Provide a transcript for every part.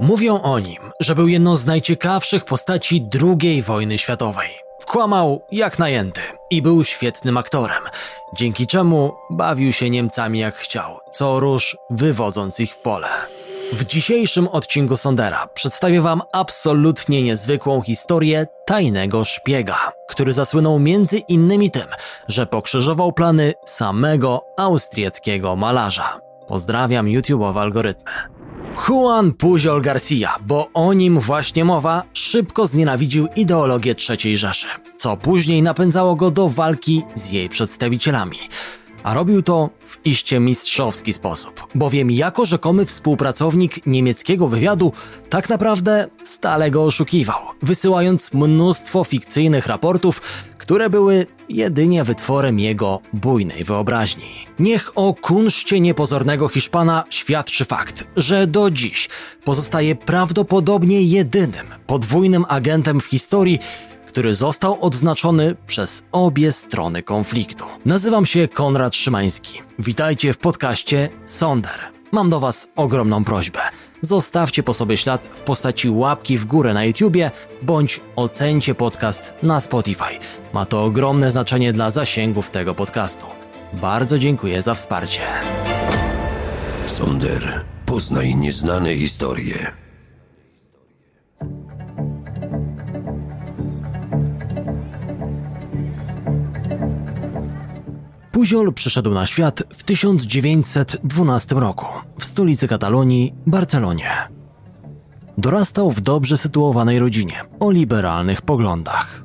Mówią o nim, że był jedną z najciekawszych postaci II wojny światowej. Kłamał jak najęty i był świetnym aktorem, dzięki czemu bawił się Niemcami jak chciał, co róż wywodząc ich w pole. W dzisiejszym odcinku Sondera przedstawię Wam absolutnie niezwykłą historię tajnego szpiega, który zasłynął między innymi tym, że pokrzyżował plany samego austriackiego malarza. Pozdrawiam YouTube'owe algorytmy. Juan Pujol Garcia, bo o nim właśnie mowa, szybko znienawidził ideologię III Rzeszy, co później napędzało go do walki z jej przedstawicielami. A robił to w iście mistrzowski sposób, bowiem jako rzekomy współpracownik niemieckiego wywiadu tak naprawdę stale go oszukiwał, wysyłając mnóstwo fikcyjnych raportów, które były jedynie wytworem jego bujnej wyobraźni. Niech o kunszcie niepozornego Hiszpana świadczy fakt, że do dziś pozostaje prawdopodobnie jedynym podwójnym agentem w historii, który został odznaczony przez obie strony konfliktu. Nazywam się Konrad Szymański. Witajcie w podcaście Sonder. Mam do Was ogromną prośbę. Zostawcie po sobie ślad w postaci łapki w górę na YouTubie bądź ocencie podcast na Spotify. Ma to ogromne znaczenie dla zasięgów tego podcastu. Bardzo dziękuję za wsparcie. Sonder, poznaj nieznane historie. Puziol przyszedł na świat w 1912 roku w stolicy Katalonii, Barcelonie. Dorastał w dobrze sytuowanej rodzinie o liberalnych poglądach.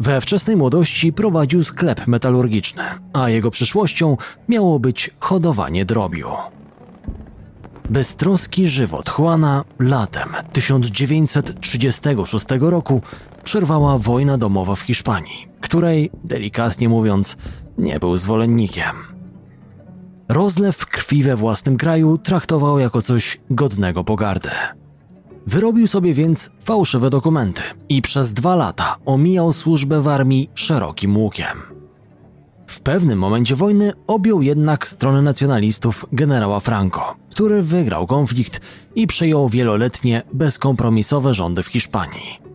We wczesnej młodości prowadził sklep metalurgiczny, a jego przyszłością miało być hodowanie drobiu. Beztroski żywot Juana latem 1936 roku przerwała wojna domowa w Hiszpanii, której, delikatnie mówiąc, nie był zwolennikiem. Rozlew krwi we własnym kraju traktował jako coś godnego pogardy. Wyrobił sobie więc fałszywe dokumenty i przez dwa lata omijał służbę w armii szerokim łukiem. W pewnym momencie wojny objął jednak stronę nacjonalistów generała Franco, który wygrał konflikt i przejął wieloletnie, bezkompromisowe rządy w Hiszpanii.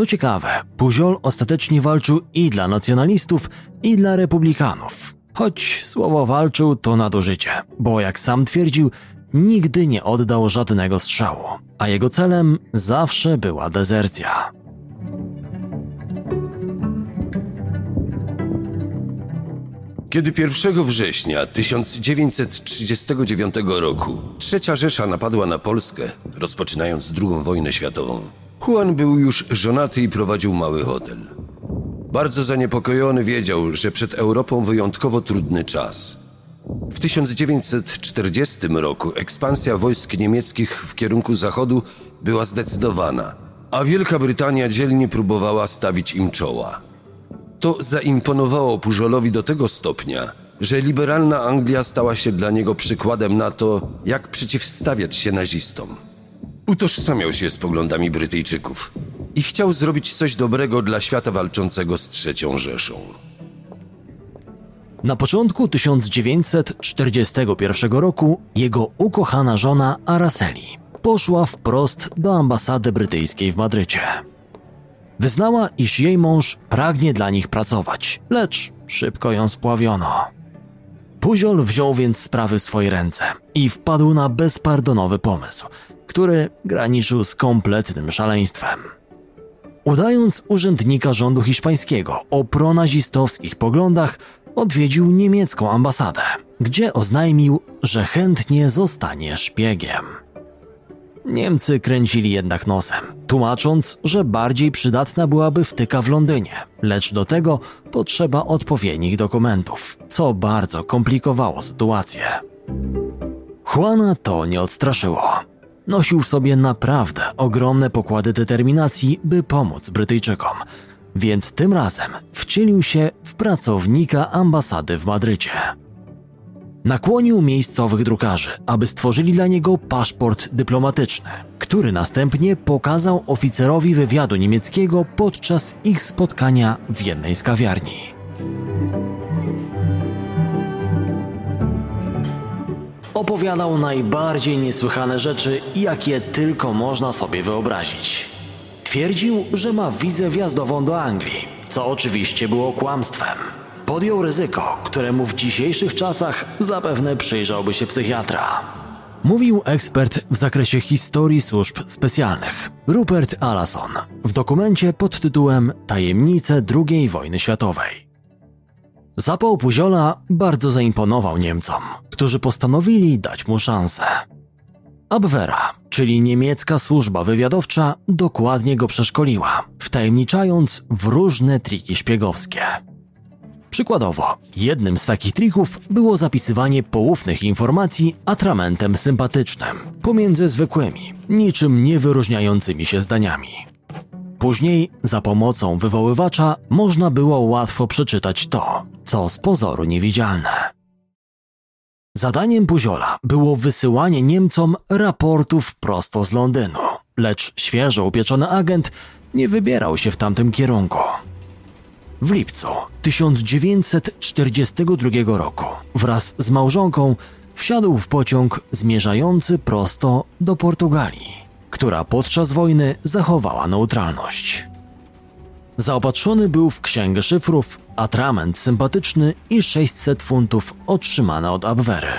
Co ciekawe, Pujol ostatecznie walczył i dla nacjonalistów, i dla republikanów. Choć słowo walczył to nadużycie, bo jak sam twierdził, nigdy nie oddał żadnego strzału, a jego celem zawsze była dezercja. Kiedy 1 września 1939 roku Trzecia Rzesza napadła na Polskę, rozpoczynając II wojnę światową, Juan był już żonaty i prowadził mały hotel. Bardzo zaniepokojony wiedział, że przed Europą wyjątkowo trudny czas. W 1940 roku ekspansja wojsk niemieckich w kierunku zachodu była zdecydowana, a Wielka Brytania dzielnie próbowała stawić im czoła. To zaimponowało Pużolowi do tego stopnia, że liberalna Anglia stała się dla niego przykładem na to, jak przeciwstawiać się nazistom. Utożsamiał się z poglądami Brytyjczyków i chciał zrobić coś dobrego dla świata walczącego z trzecią Rzeszą. Na początku 1941 roku jego ukochana żona Araceli poszła wprost do ambasady brytyjskiej w Madrycie. Wyznała, iż jej mąż pragnie dla nich pracować, lecz szybko ją spławiono. Puziol wziął więc sprawy w swoje ręce i wpadł na bezpardonowy pomysł, który graniczył z kompletnym szaleństwem. Udając urzędnika rządu hiszpańskiego o pronazistowskich poglądach, odwiedził niemiecką ambasadę, gdzie oznajmił, że chętnie zostanie szpiegiem. Niemcy kręcili jednak nosem, tłumacząc, że bardziej przydatna byłaby wtyka w Londynie, lecz do tego potrzeba odpowiednich dokumentów, co bardzo komplikowało sytuację. Juana to nie odstraszyło. Nosił w sobie naprawdę ogromne pokłady determinacji, by pomóc Brytyjczykom, więc tym razem wcielił się w pracownika ambasady w Madrycie. Nakłonił miejscowych drukarzy, aby stworzyli dla niego paszport dyplomatyczny, który następnie pokazał oficerowi wywiadu niemieckiego podczas ich spotkania w jednej z kawiarni. Opowiadał najbardziej niesłychane rzeczy, jakie tylko można sobie wyobrazić. Twierdził, że ma wizę wjazdową do Anglii, co oczywiście było kłamstwem. Podjął ryzyko, któremu w dzisiejszych czasach zapewne przyjrzałby się psychiatra. Mówił ekspert w zakresie historii służb specjalnych Rupert Allason w dokumencie pod tytułem Tajemnice II wojny światowej. Zapał Puziola bardzo zaimponował Niemcom, którzy postanowili dać mu szansę. Abwehra, czyli niemiecka służba wywiadowcza, dokładnie go przeszkoliła, wtajemniczając w różne triki szpiegowskie. Przykładowo, jednym z takich trików było zapisywanie poufnych informacji atramentem sympatycznym pomiędzy zwykłymi, niczym nie wyróżniającymi się zdaniami. Później, za pomocą wywoływacza, można było łatwo przeczytać to, co z pozoru niewidzialne. Zadaniem Puziola było wysyłanie Niemcom raportów prosto z Londynu, lecz świeżo upieczony agent nie wybierał się w tamtym kierunku. W lipcu 1942 roku wraz z małżonką wsiadł w pociąg zmierzający prosto do Portugalii, która podczas wojny zachowała neutralność. Zaopatrzony był w księgę szyfrów, atrament sympatyczny i 600 funtów otrzymane od Abwehry.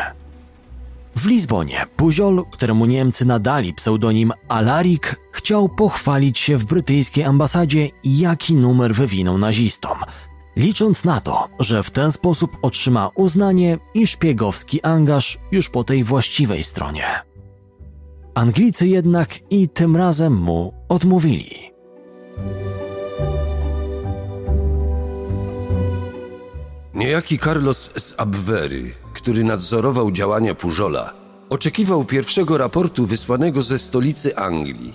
W Lizbonie Puziol, któremu Niemcy nadali pseudonim Alarik, chciał pochwalić się w brytyjskiej ambasadzie, jaki numer wywinął nazistom, licząc na to, że w ten sposób otrzyma uznanie i szpiegowski angaż już po tej właściwej stronie. Anglicy jednak i tym razem mu odmówili. Niejaki Carlos z Abwery, który nadzorował działania Pujola, oczekiwał pierwszego raportu wysłanego ze stolicy Anglii.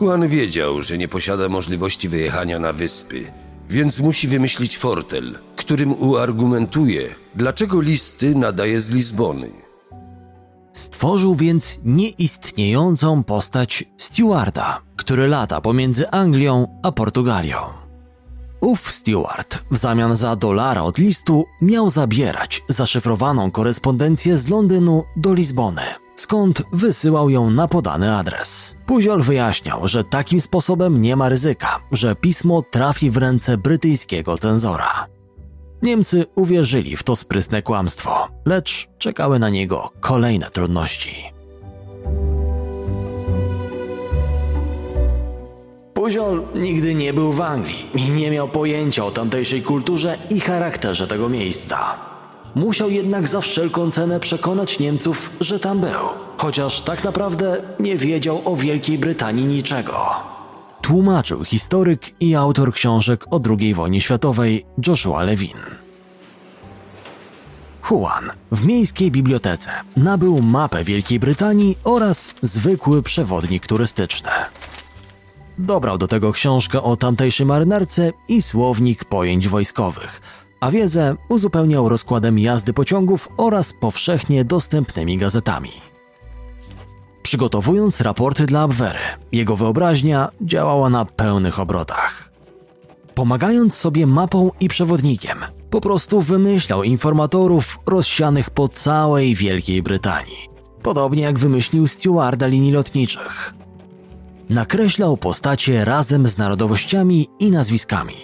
Juan wiedział, że nie posiada możliwości wyjechania na wyspy, więc musi wymyślić fortel, którym uargumentuje, dlaczego listy nadaje z Lizbony. Stworzył więc nieistniejącą postać stewarda, który lata pomiędzy Anglią a Portugalią. Ów steward w zamian za dolara od listu miał zabierać zaszyfrowaną korespondencję z Londynu do Lizbony, skąd wysyłał ją na podany adres. Puziol wyjaśniał, że takim sposobem nie ma ryzyka, że pismo trafi w ręce brytyjskiego cenzora. Niemcy uwierzyli w to sprytne kłamstwo, lecz czekały na niego kolejne trudności. Puziol nigdy nie był w Anglii i nie miał pojęcia o tamtejszej kulturze i charakterze tego miejsca. Musiał jednak za wszelką cenę przekonać Niemców, że tam był, chociaż tak naprawdę nie wiedział o Wielkiej Brytanii niczego. Tłumaczył historyk i autor książek o II wojnie światowej Joshua Levin. Juan w miejskiej bibliotece nabył mapę Wielkiej Brytanii oraz zwykły przewodnik turystyczny. Dobrał do tego książkę o tamtejszej marynarce i słownik pojęć wojskowych, a wiedzę uzupełniał rozkładem jazdy pociągów oraz powszechnie dostępnymi gazetami. Przygotowując raporty dla Abwehry, jego wyobraźnia działała na pełnych obrotach. Pomagając sobie mapą i przewodnikiem, po prostu wymyślał informatorów rozsianych po całej Wielkiej Brytanii. Podobnie jak wymyślił stewarda linii lotniczych. Nakreślał postacie razem z narodowościami i nazwiskami.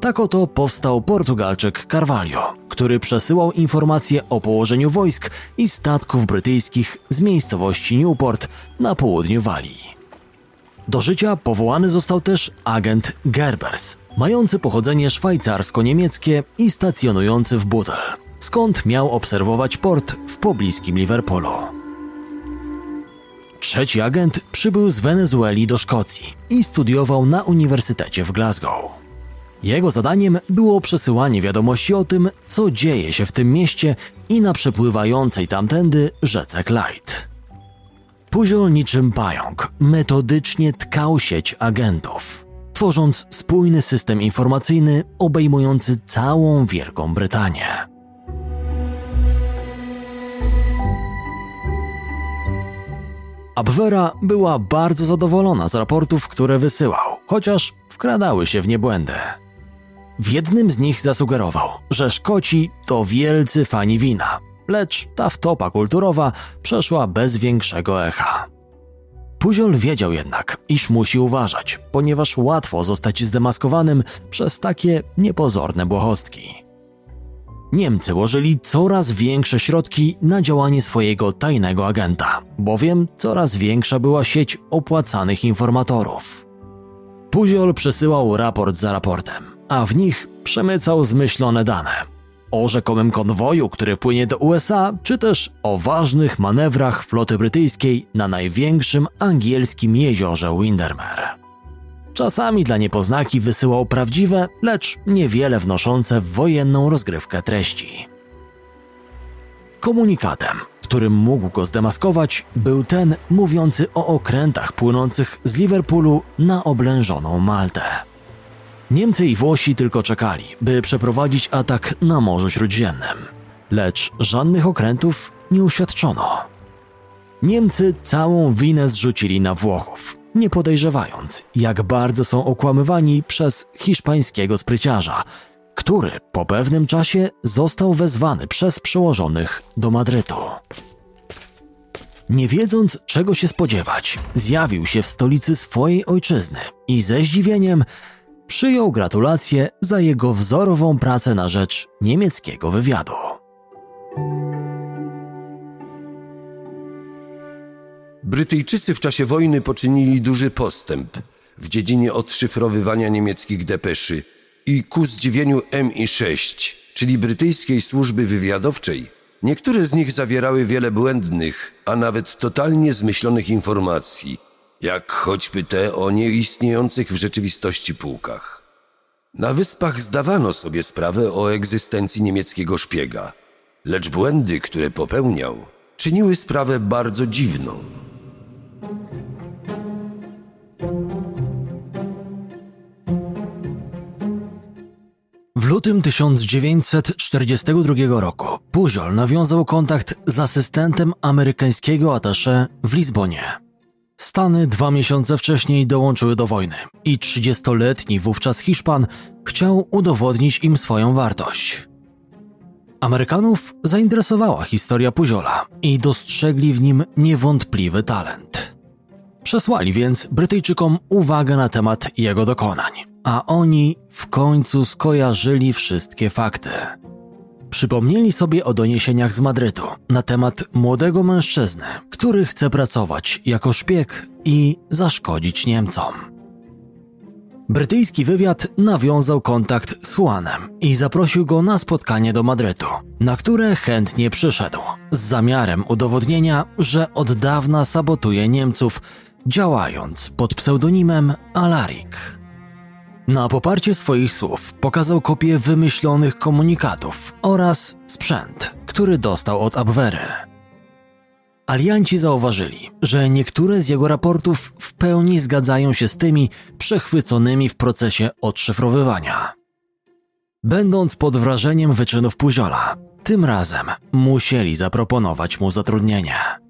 Tak oto powstał Portugalczyk Carvalho, który przesyłał informacje o położeniu wojsk i statków brytyjskich z miejscowości Newport na południu Walii. Do życia powołany został też agent Gerbers, mający pochodzenie szwajcarsko-niemieckie i stacjonujący w Butel, skąd miał obserwować port w pobliskim Liverpoolu. Trzeci agent przybył z Wenezueli do Szkocji i studiował na Uniwersytecie w Glasgow. Jego zadaniem było przesyłanie wiadomości o tym, co dzieje się w tym mieście i na przepływającej tamtędy rzece Clyde. Puziol niczym pająk metodycznie tkał sieć agentów, tworząc spójny system informacyjny obejmujący całą Wielką Brytanię. Abwehra była bardzo zadowolona z raportów, które wysyłał, chociaż wkradały się w nie błędy. W jednym z nich zasugerował, że Szkoci to wielcy fani wina lecz ta wtopa kulturowa przeszła bez większego echa. Puziol wiedział jednak, iż musi uważać, ponieważ łatwo zostać zdemaskowanym przez takie niepozorne błochostki. Niemcy łożyli coraz większe środki na działanie swojego tajnego agenta, bowiem coraz większa była sieć opłacanych informatorów. Puziol przesyłał raport za raportem, a w nich przemycał zmyślone dane o rzekomym konwoju, który płynie do USA, czy też o ważnych manewrach floty brytyjskiej na największym angielskim jeziorze Windermere. Czasami dla niepoznaki wysyłał prawdziwe, lecz niewiele wnoszące w wojenną rozgrywkę treści. Komunikatem, którym mógł go zdemaskować, był ten mówiący o okrętach płynących z Liverpoolu na oblężoną Maltę. Niemcy i Włosi tylko czekali, by przeprowadzić atak na Morzu Śródziemnym, lecz żadnych okrętów nie uświadczono. Niemcy całą winę zrzucili na Włochów, nie podejrzewając, jak bardzo są okłamywani przez hiszpańskiego spryciarza, który po pewnym czasie został wezwany przez przełożonych do Madrytu. Nie wiedząc czego się spodziewać, zjawił się w stolicy swojej ojczyzny i ze zdziwieniem przyjął gratulacje za jego wzorową pracę na rzecz niemieckiego wywiadu. Brytyjczycy w czasie wojny poczynili duży postęp w dziedzinie odszyfrowywania niemieckich depeszy i ku zdziwieniu MI6, czyli brytyjskiej służby wywiadowczej, niektóre z nich zawierały wiele błędnych, a nawet totalnie zmyślonych informacji, jak choćby te o nieistniejących w rzeczywistości pułkach. Na wyspach zdawano sobie sprawę o egzystencji niemieckiego szpiega, lecz błędy, które popełniał, czyniły sprawę bardzo dziwną. W lutym 1942 roku Puziol nawiązał kontakt z asystentem amerykańskiego atasze w Lizbonie. Stany dwa miesiące wcześniej dołączyły do wojny i 30-letni wówczas Hiszpan chciał udowodnić im swoją wartość. Amerykanów zainteresowała historia Puziola i dostrzegli w nim niewątpliwy talent. Przesłali więc Brytyjczykom uwagę na temat jego dokonań, a oni w końcu skojarzyli wszystkie fakty. Przypomnieli sobie o doniesieniach z Madrytu na temat młodego mężczyzny, który chce pracować jako szpieg i zaszkodzić Niemcom. Brytyjski wywiad nawiązał kontakt z Juanem i zaprosił go na spotkanie do Madrytu, na które chętnie przyszedł, z zamiarem udowodnienia, że od dawna sabotuje Niemców, działając pod pseudonimem Alarik. Na poparcie swoich słów pokazał kopię wymyślonych komunikatów oraz sprzęt, który dostał od Abwery. Alianci zauważyli, że niektóre z jego raportów w pełni zgadzają się z tymi przechwyconymi w procesie odszyfrowywania. Będąc pod wrażeniem wyczynów Puziola, tym razem musieli zaproponować mu zatrudnienie.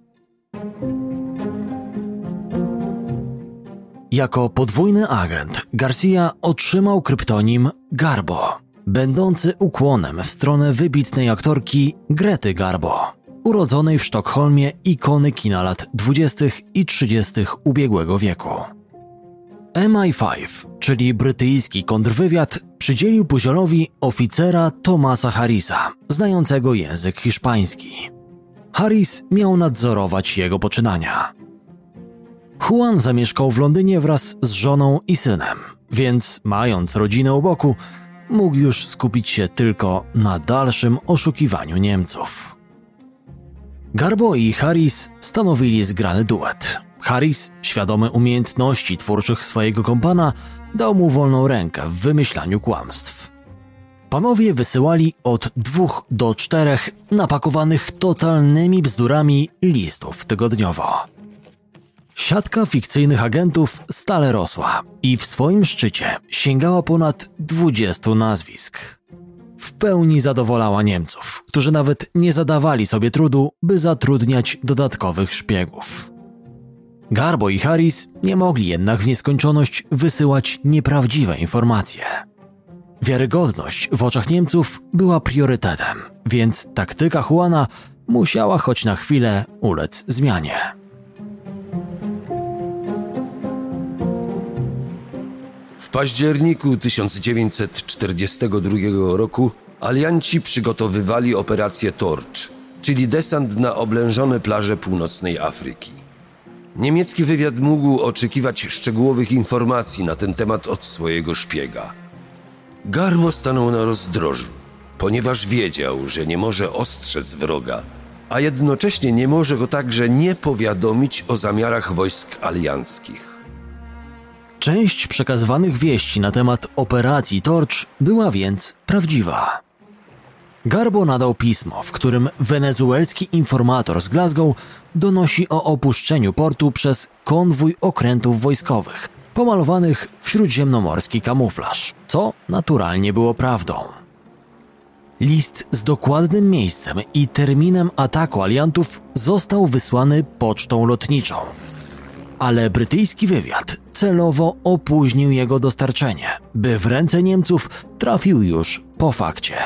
Jako podwójny agent Garcia otrzymał kryptonim Garbo, będący ukłonem w stronę wybitnej aktorki Grety Garbo, urodzonej w Sztokholmie ikony kina lat 20. i 30. ubiegłego wieku. MI5, czyli brytyjski kontrwywiad, przydzielił Puziolowi oficera Tomasa Harrisa, znającego język hiszpański. Harris miał nadzorować jego poczynania. Juan zamieszkał w Londynie wraz z żoną i synem, więc mając rodzinę u boku, mógł już skupić się tylko na dalszym oszukiwaniu Niemców. Garbo i Harris stanowili zgrany duet. Harris, świadomy umiejętności twórczych swojego kompana, dał mu wolną rękę w wymyślaniu kłamstw. Panowie wysyłali od dwóch do czterech napakowanych totalnymi bzdurami listów tygodniowo. Siatka fikcyjnych agentów stale rosła i w swoim szczycie sięgała ponad 20 nazwisk. W pełni zadowolała Niemców, którzy nawet nie zadawali sobie trudu, by zatrudniać dodatkowych szpiegów. Garbo i Harris nie mogli jednak w nieskończoność wysyłać nieprawdziwe informacje. Wiarygodność w oczach Niemców była priorytetem, więc taktyka Juana musiała choć na chwilę ulec zmianie. Październiku 1942 roku alianci przygotowywali operację Torch, czyli desant na oblężone plaże północnej Afryki. Niemiecki wywiad mógł oczekiwać szczegółowych informacji na ten temat od swojego szpiega. Garbo stanął na rozdrożu, ponieważ wiedział, że nie może ostrzec wroga, a jednocześnie nie może go także nie powiadomić o zamiarach wojsk alianckich. Część przekazywanych wieści na temat operacji Torch była więc prawdziwa. Garbo nadał pismo, w którym wenezuelski informator z Glasgow donosi o opuszczeniu portu przez konwój okrętów wojskowych, pomalowanych w śródziemnomorski kamuflaż, co naturalnie było prawdą. List z dokładnym miejscem i terminem ataku aliantów został wysłany pocztą lotniczą, ale brytyjski wywiad celowo opóźnił jego dostarczenie, by w ręce Niemców trafił już po fakcie.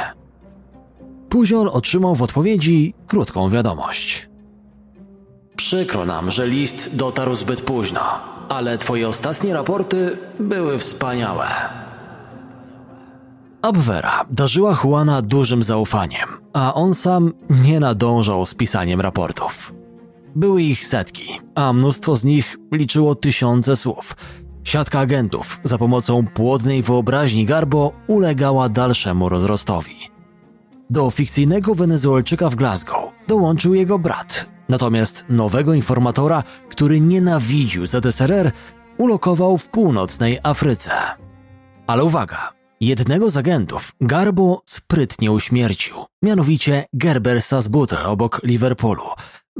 Puziol otrzymał w odpowiedzi krótką wiadomość. Przykro nam, że list dotarł zbyt późno, ale twoje ostatnie raporty były wspaniałe. Abwera darzyła Juana dużym zaufaniem, a on sam nie nadążał z pisaniem raportów. Były ich setki, a mnóstwo z nich liczyło tysiące słów. Siatka agentów za pomocą płodnej wyobraźni Garbo ulegała dalszemu rozrostowi. Do fikcyjnego Wenezuelczyka w Glasgow dołączył jego brat, natomiast nowego informatora, który nienawidził ZSRR, ulokował w północnej Afryce. Ale uwaga, jednego z agentów Garbo sprytnie uśmiercił, mianowicie Gerbersa z Butel obok Liverpoolu,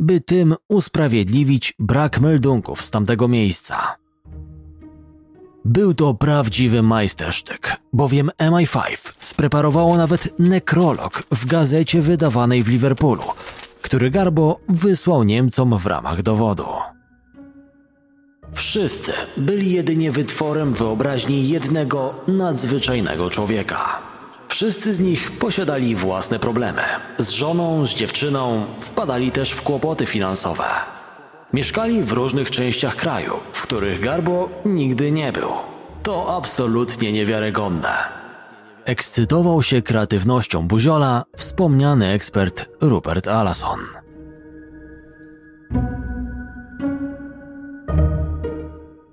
by tym usprawiedliwić brak meldunków z tamtego miejsca. Był to prawdziwy majstersztyk, bowiem MI5 spreparowało nawet nekrolog w gazecie wydawanej w Liverpoolu, który Garbo wysłał Niemcom w ramach dowodu. Wszyscy byli jedynie wytworem wyobraźni jednego nadzwyczajnego człowieka. Wszyscy z nich posiadali własne problemy. Z żoną, z dziewczyną, wpadali też w kłopoty finansowe. Mieszkali w różnych częściach kraju, w których Garbo nigdy nie był. To absolutnie niewiarygodne. Ekscytował się kreatywnością Buziola wspomniany ekspert Rupert Allason.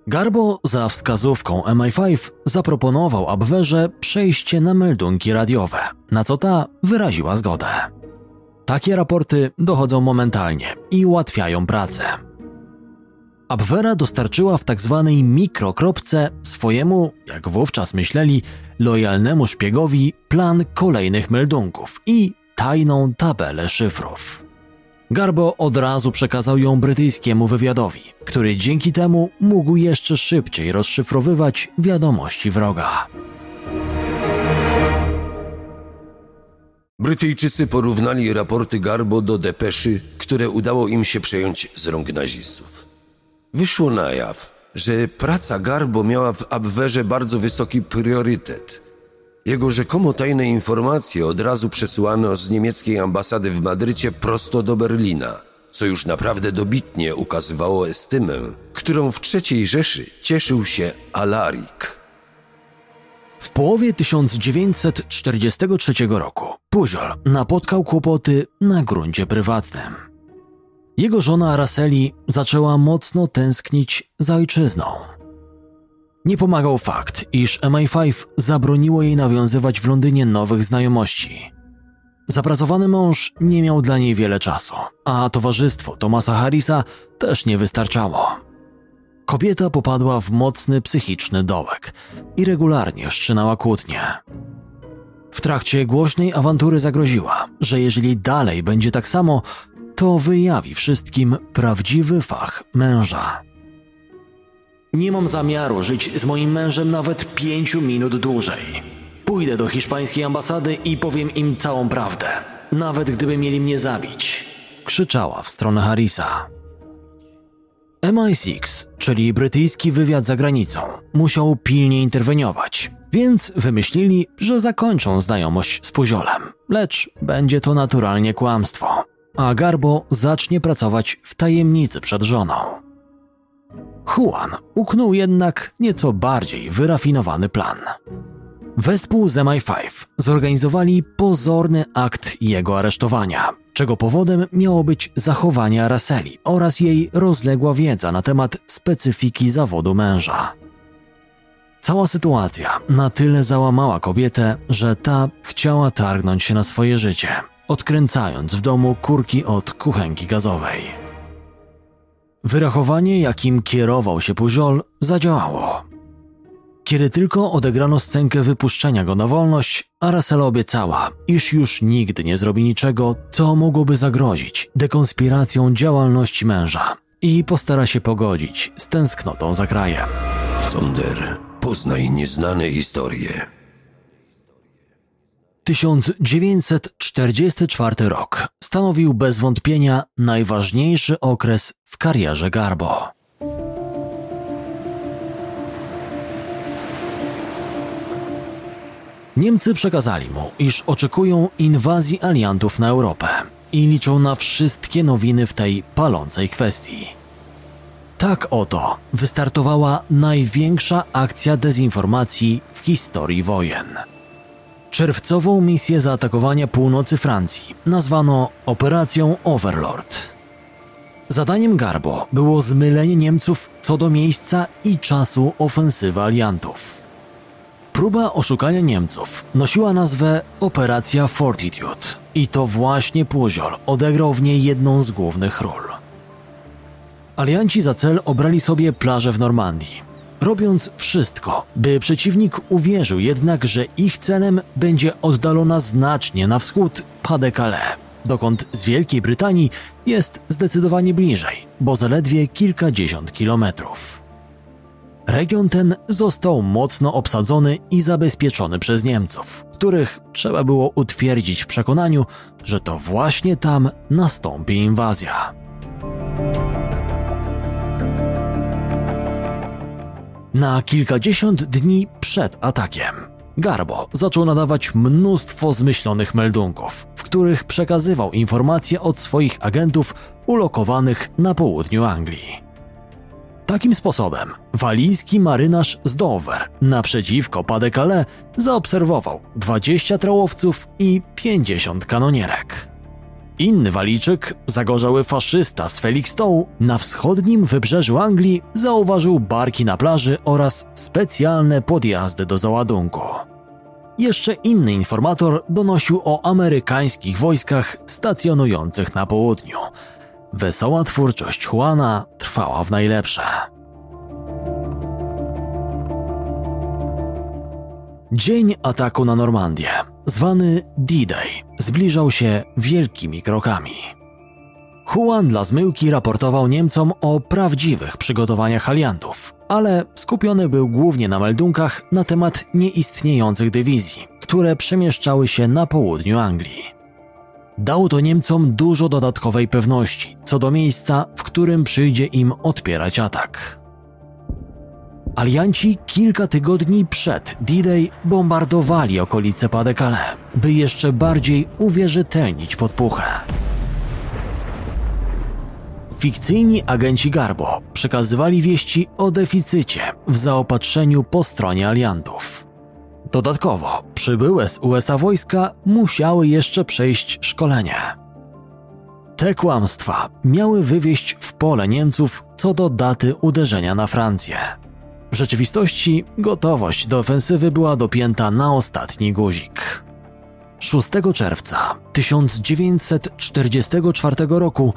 Garbo za wskazówką MI5 zaproponował Abwerze przejście na meldunki radiowe, na co ta wyraziła zgodę. Takie raporty dochodzą momentalnie i ułatwiają pracę. Abwera dostarczyła w tzw. Tak mikrokropce swojemu, jak wówczas myśleli, lojalnemu szpiegowi plan kolejnych meldunków i tajną tabelę szyfrów. Garbo od razu przekazał ją brytyjskiemu wywiadowi, który dzięki temu mógł jeszcze szybciej rozszyfrowywać wiadomości wroga. Brytyjczycy porównali raporty Garbo do depeszy, które udało im się przejąć z rąk nazistów. Wyszło na jaw, że praca Garbo miała w Abwerze bardzo wysoki priorytet. Jego rzekomo tajne informacje od razu przesyłano z niemieckiej ambasady w Madrycie prosto do Berlina, co już naprawdę dobitnie ukazywało estymę, którą w III Rzeszy cieszył się Alarik. W połowie 1943 roku Puziol napotkał kłopoty na gruncie prywatnym. Jego żona Araceli zaczęła mocno tęsknić za ojczyzną. Nie pomagał fakt, iż MI5 zabroniło jej nawiązywać w Londynie nowych znajomości. Zapracowany mąż nie miał dla niej wiele czasu, a towarzystwo Tomasa Harrisa też nie wystarczało. Kobieta popadła w mocny psychiczny dołek i regularnie wszczynała kłótnie. W trakcie głośnej awantury zagroziła, że jeżeli dalej będzie tak samo, to wyjawi wszystkim prawdziwy fach męża. Nie mam zamiaru żyć z moim mężem nawet pięciu minut dłużej. Pójdę do hiszpańskiej ambasady i powiem im całą prawdę, nawet gdyby mieli mnie zabić. Krzyczała w stronę Harrisa. MI6, czyli brytyjski wywiad za granicą, musiał pilnie interweniować, Więc wymyślili, że zakończą znajomość z Puziolem, lecz będzie to naturalnie kłamstwo, a Garbo zacznie pracować w tajemnicy przed żoną. Juan uknął jednak nieco bardziej wyrafinowany plan. Wespół z MI5 zorganizowali pozorny akt jego aresztowania, czego powodem miało być zachowanie Araceli oraz jej rozległa wiedza na temat specyfiki zawodu męża. Cała sytuacja na tyle załamała kobietę, że ta chciała targnąć się na swoje życie, odkręcając w domu kurki od kuchenki gazowej. Wyrachowanie, jakim kierował się Puziol, zadziałało. Kiedy tylko odegrano scenkę wypuszczenia go na wolność, Aracela obiecała, iż już nigdy nie zrobi niczego, co mogłoby zagrozić dekonspiracją działalności męża i postara się pogodzić z tęsknotą za krajem. Sonder, poznaj nieznane historie. 1944 rok stanowił bez wątpienia najważniejszy okres w karierze Garbo. Niemcy przekazali mu, iż oczekują inwazji aliantów na Europę i liczą na wszystkie nowiny w tej palącej kwestii. Tak oto wystartowała największa akcja dezinformacji w historii wojen. Czerwcową misję zaatakowania północy Francji nazwano Operacją Overlord. Zadaniem Garbo było zmylenie Niemców co do miejsca i czasu ofensywy aliantów. Próba oszukania Niemców nosiła nazwę Operacja Fortitude i to właśnie Puziol odegrał w niej jedną z głównych ról. Alianci za cel obrali sobie plażę w Normandii, robiąc wszystko, by przeciwnik uwierzył jednak, że ich celem będzie oddalona znacznie na wschód Pas-de-Calais, dokąd z Wielkiej Brytanii jest zdecydowanie bliżej, bo zaledwie kilkadziesiąt kilometrów. Region ten został mocno obsadzony i zabezpieczony przez Niemców, których trzeba było utwierdzić w przekonaniu, że to właśnie tam nastąpi inwazja. Na kilkadziesiąt dni przed atakiem Garbo zaczął nadawać mnóstwo zmyślonych meldunków, w których przekazywał informacje od swoich agentów ulokowanych na południu Anglii. Takim sposobem walijski marynarz z Dover naprzeciwko Pas-de-Calais zaobserwował 20 trałowców i 50 kanonierek. Inny walijczyk, zagorzały faszysta z Felixstowe na wschodnim wybrzeżu Anglii zauważył barki na plaży oraz specjalne podjazdy do załadunku. Jeszcze inny informator donosił o amerykańskich wojskach stacjonujących na południu. Wesoła twórczość Juana trwała w najlepsze. Dzień ataku na Normandię, zwany D-Day, zbliżał się wielkimi krokami. Juan dla zmyłki raportował Niemcom o prawdziwych przygotowaniach aliantów, ale skupiony był głównie na meldunkach na temat nieistniejących dywizji, które przemieszczały się na południu Anglii. Dało to Niemcom dużo dodatkowej pewności co do miejsca, w którym przyjdzie im odpierać atak. Alianci kilka tygodni przed D-Day bombardowali okolice Pas-de-Calais, by jeszcze bardziej uwierzytelnić podpuchę. Fikcyjni agenci Garbo przekazywali wieści o deficycie w zaopatrzeniu po stronie aliantów. Dodatkowo, przybyłe z USA wojska musiały jeszcze przejść szkolenie. Te kłamstwa miały wywieść w pole Niemców co do daty uderzenia na Francję. W rzeczywistości gotowość do ofensywy była dopięta na ostatni guzik. 6 czerwca 1944 roku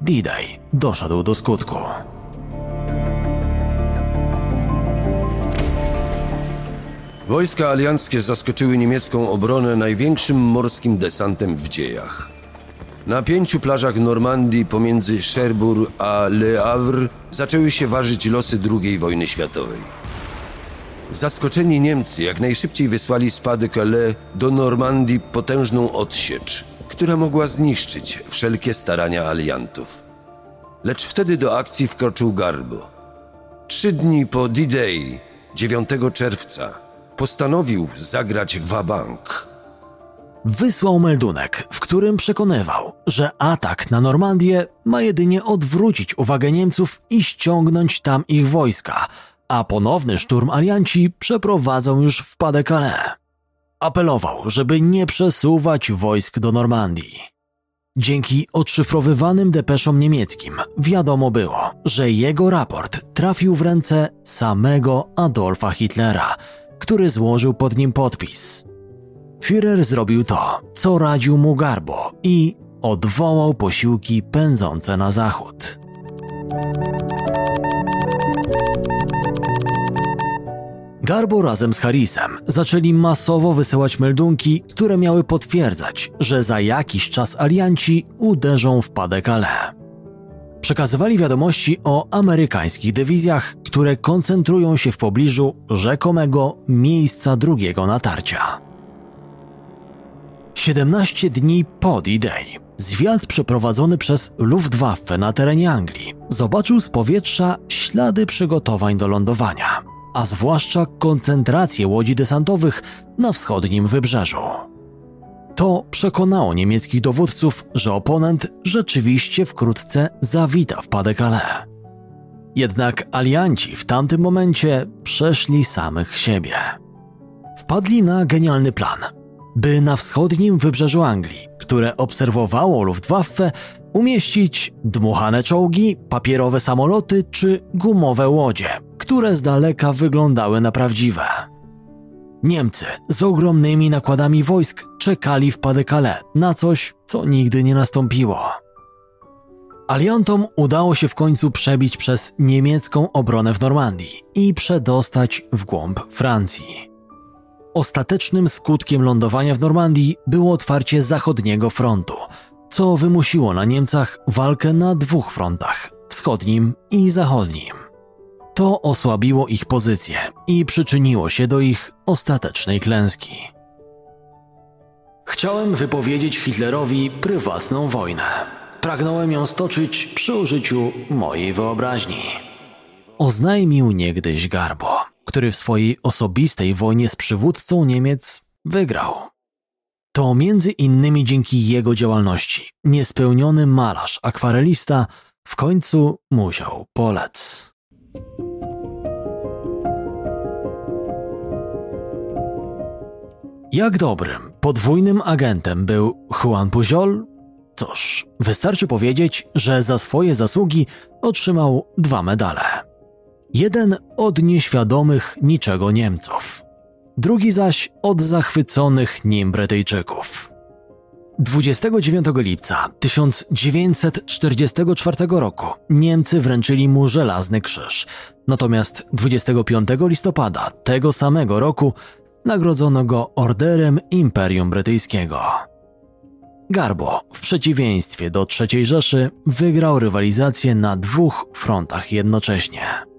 D-Day doszedł do skutku. Wojska alianckie zaskoczyły niemiecką obronę największym morskim desantem w dziejach. Na pięciu plażach Normandii pomiędzy Cherbourg a Le Havre zaczęły się ważyć losy II wojny światowej. Zaskoczeni Niemcy jak najszybciej wysłali z Pas-de-Calais do Normandii potężną odsiecz, która mogła zniszczyć wszelkie starania aliantów. Lecz wtedy do akcji wkroczył Garbo. Trzy dni po D-Day, 9 czerwca, postanowił zagrać wabank. Wysłał meldunek, w którym przekonywał, że atak na Normandię ma jedynie odwrócić uwagę Niemców i ściągnąć tam ich wojska, a ponowny szturm alianci przeprowadzą już w Pas-de-Calais. Apelował, żeby nie przesuwać wojsk do Normandii. Dzięki odszyfrowywanym depeszom niemieckim wiadomo było, że jego raport trafił w ręce samego Adolfa Hitlera, który złożył pod nim podpis. Führer zrobił to, co radził mu Garbo i odwołał posiłki pędzące na zachód. Garbo razem z Harrisem zaczęli masowo wysyłać meldunki, które miały potwierdzać, że za jakiś czas alianci uderzą w Pas-de-Calais. Przekazywali wiadomości o amerykańskich dywizjach, które koncentrują się w pobliżu rzekomego miejsca drugiego natarcia. 17 dni po D-Day zwiat przeprowadzony przez Luftwaffe na terenie Anglii zobaczył z powietrza ślady przygotowań do lądowania, a zwłaszcza koncentrację łodzi desantowych na wschodnim wybrzeżu. To przekonało niemieckich dowódców, że oponent rzeczywiście wkrótce zawita w Pas-de-Calais. Jednak alianci w tamtym momencie przeszli samych siebie. Wpadli na genialny plan – by na wschodnim wybrzeżu Anglii, które obserwowało Luftwaffe, umieścić dmuchane czołgi, papierowe samoloty czy gumowe łodzie, które z daleka wyglądały na prawdziwe. Niemcy z ogromnymi nakładami wojsk czekali w Pas-de-Calais na coś, co nigdy nie nastąpiło. Aliantom udało się w końcu przebić przez niemiecką obronę w Normandii i przedostać w głąb Francji. Ostatecznym skutkiem lądowania w Normandii było otwarcie zachodniego frontu, co wymusiło na Niemcach walkę na dwóch frontach wschodnim i zachodnim. To osłabiło ich pozycję i przyczyniło się do ich ostatecznej klęski. Chciałem wypowiedzieć Hitlerowi prywatną wojnę. Pragnąłem ją stoczyć przy użyciu mojej wyobraźni. Oznajmił niegdyś Garbo który w swojej osobistej wojnie z przywódcą Niemiec wygrał. To między innymi dzięki jego działalności niespełniony malarz, akwarelista w końcu musiał polec. Jak dobrym, podwójnym agentem był Juan Pujol? Cóż, wystarczy powiedzieć, że za swoje zasługi otrzymał dwa medale. Jeden od nieświadomych niczego Niemców, drugi zaś od zachwyconych nim Brytyjczyków. 29 lipca 1944 roku Niemcy wręczyli mu żelazny krzyż, natomiast 25 listopada tego samego roku nagrodzono go orderem Imperium Brytyjskiego. Garbo, w przeciwieństwie do III Rzeszy, wygrał rywalizację na dwóch frontach jednocześnie.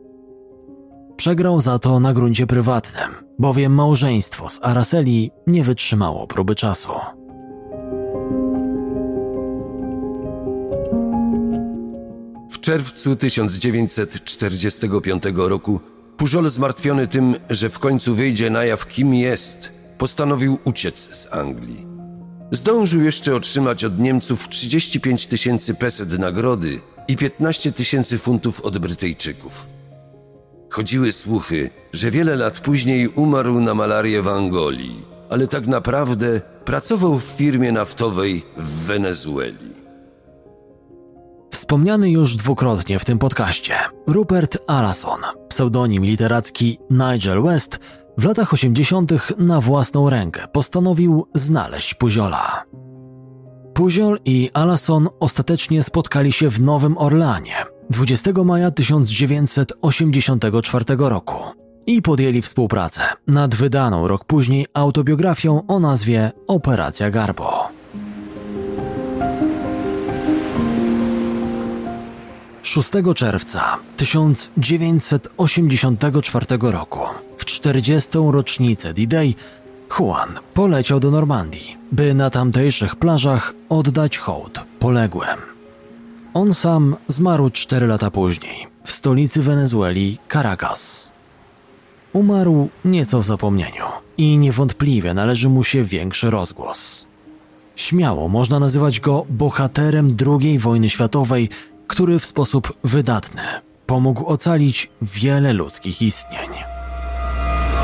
Przegrał za to na gruncie prywatnym, bowiem małżeństwo z Araceli nie wytrzymało próby czasu. W czerwcu 1945 roku Pujol zmartwiony tym, że w końcu wyjdzie na jaw kim jest, postanowił uciec z Anglii. Zdążył jeszcze otrzymać od Niemców 35 tysięcy peset nagrody i 15 tysięcy funtów od Brytyjczyków. Chodziły słuchy, że wiele lat później umarł na malarię w Angolii, ale tak naprawdę pracował w firmie naftowej w Wenezueli. Wspomniany już dwukrotnie w tym podcaście, Rupert Allison, pseudonim literacki Nigel West, w latach 80. na własną rękę postanowił znaleźć Puziola. Puziol i Allison ostatecznie spotkali się w Nowym Orlanie, 20 maja 1984 roku i podjęli współpracę nad wydaną rok później autobiografią o nazwie Operacja Garbo. Szóstego czerwca 1984 roku, w 40. rocznicę D-Day, Juan poleciał do Normandii, by na tamtejszych plażach oddać hołd poległym. On sam zmarł cztery lata później w stolicy Wenezueli Caracas. Umarł nieco w zapomnieniu i niewątpliwie należy mu się większy rozgłos. Śmiało można nazywać go bohaterem II wojny światowej, który w sposób wydatny pomógł ocalić wiele ludzkich istnień.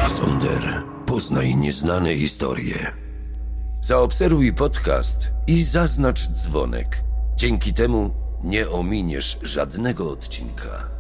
Sonder, poznaj nieznane historie. Zaobserwuj podcast i zaznacz dzwonek. Dzięki temu nie ominiesz żadnego odcinka.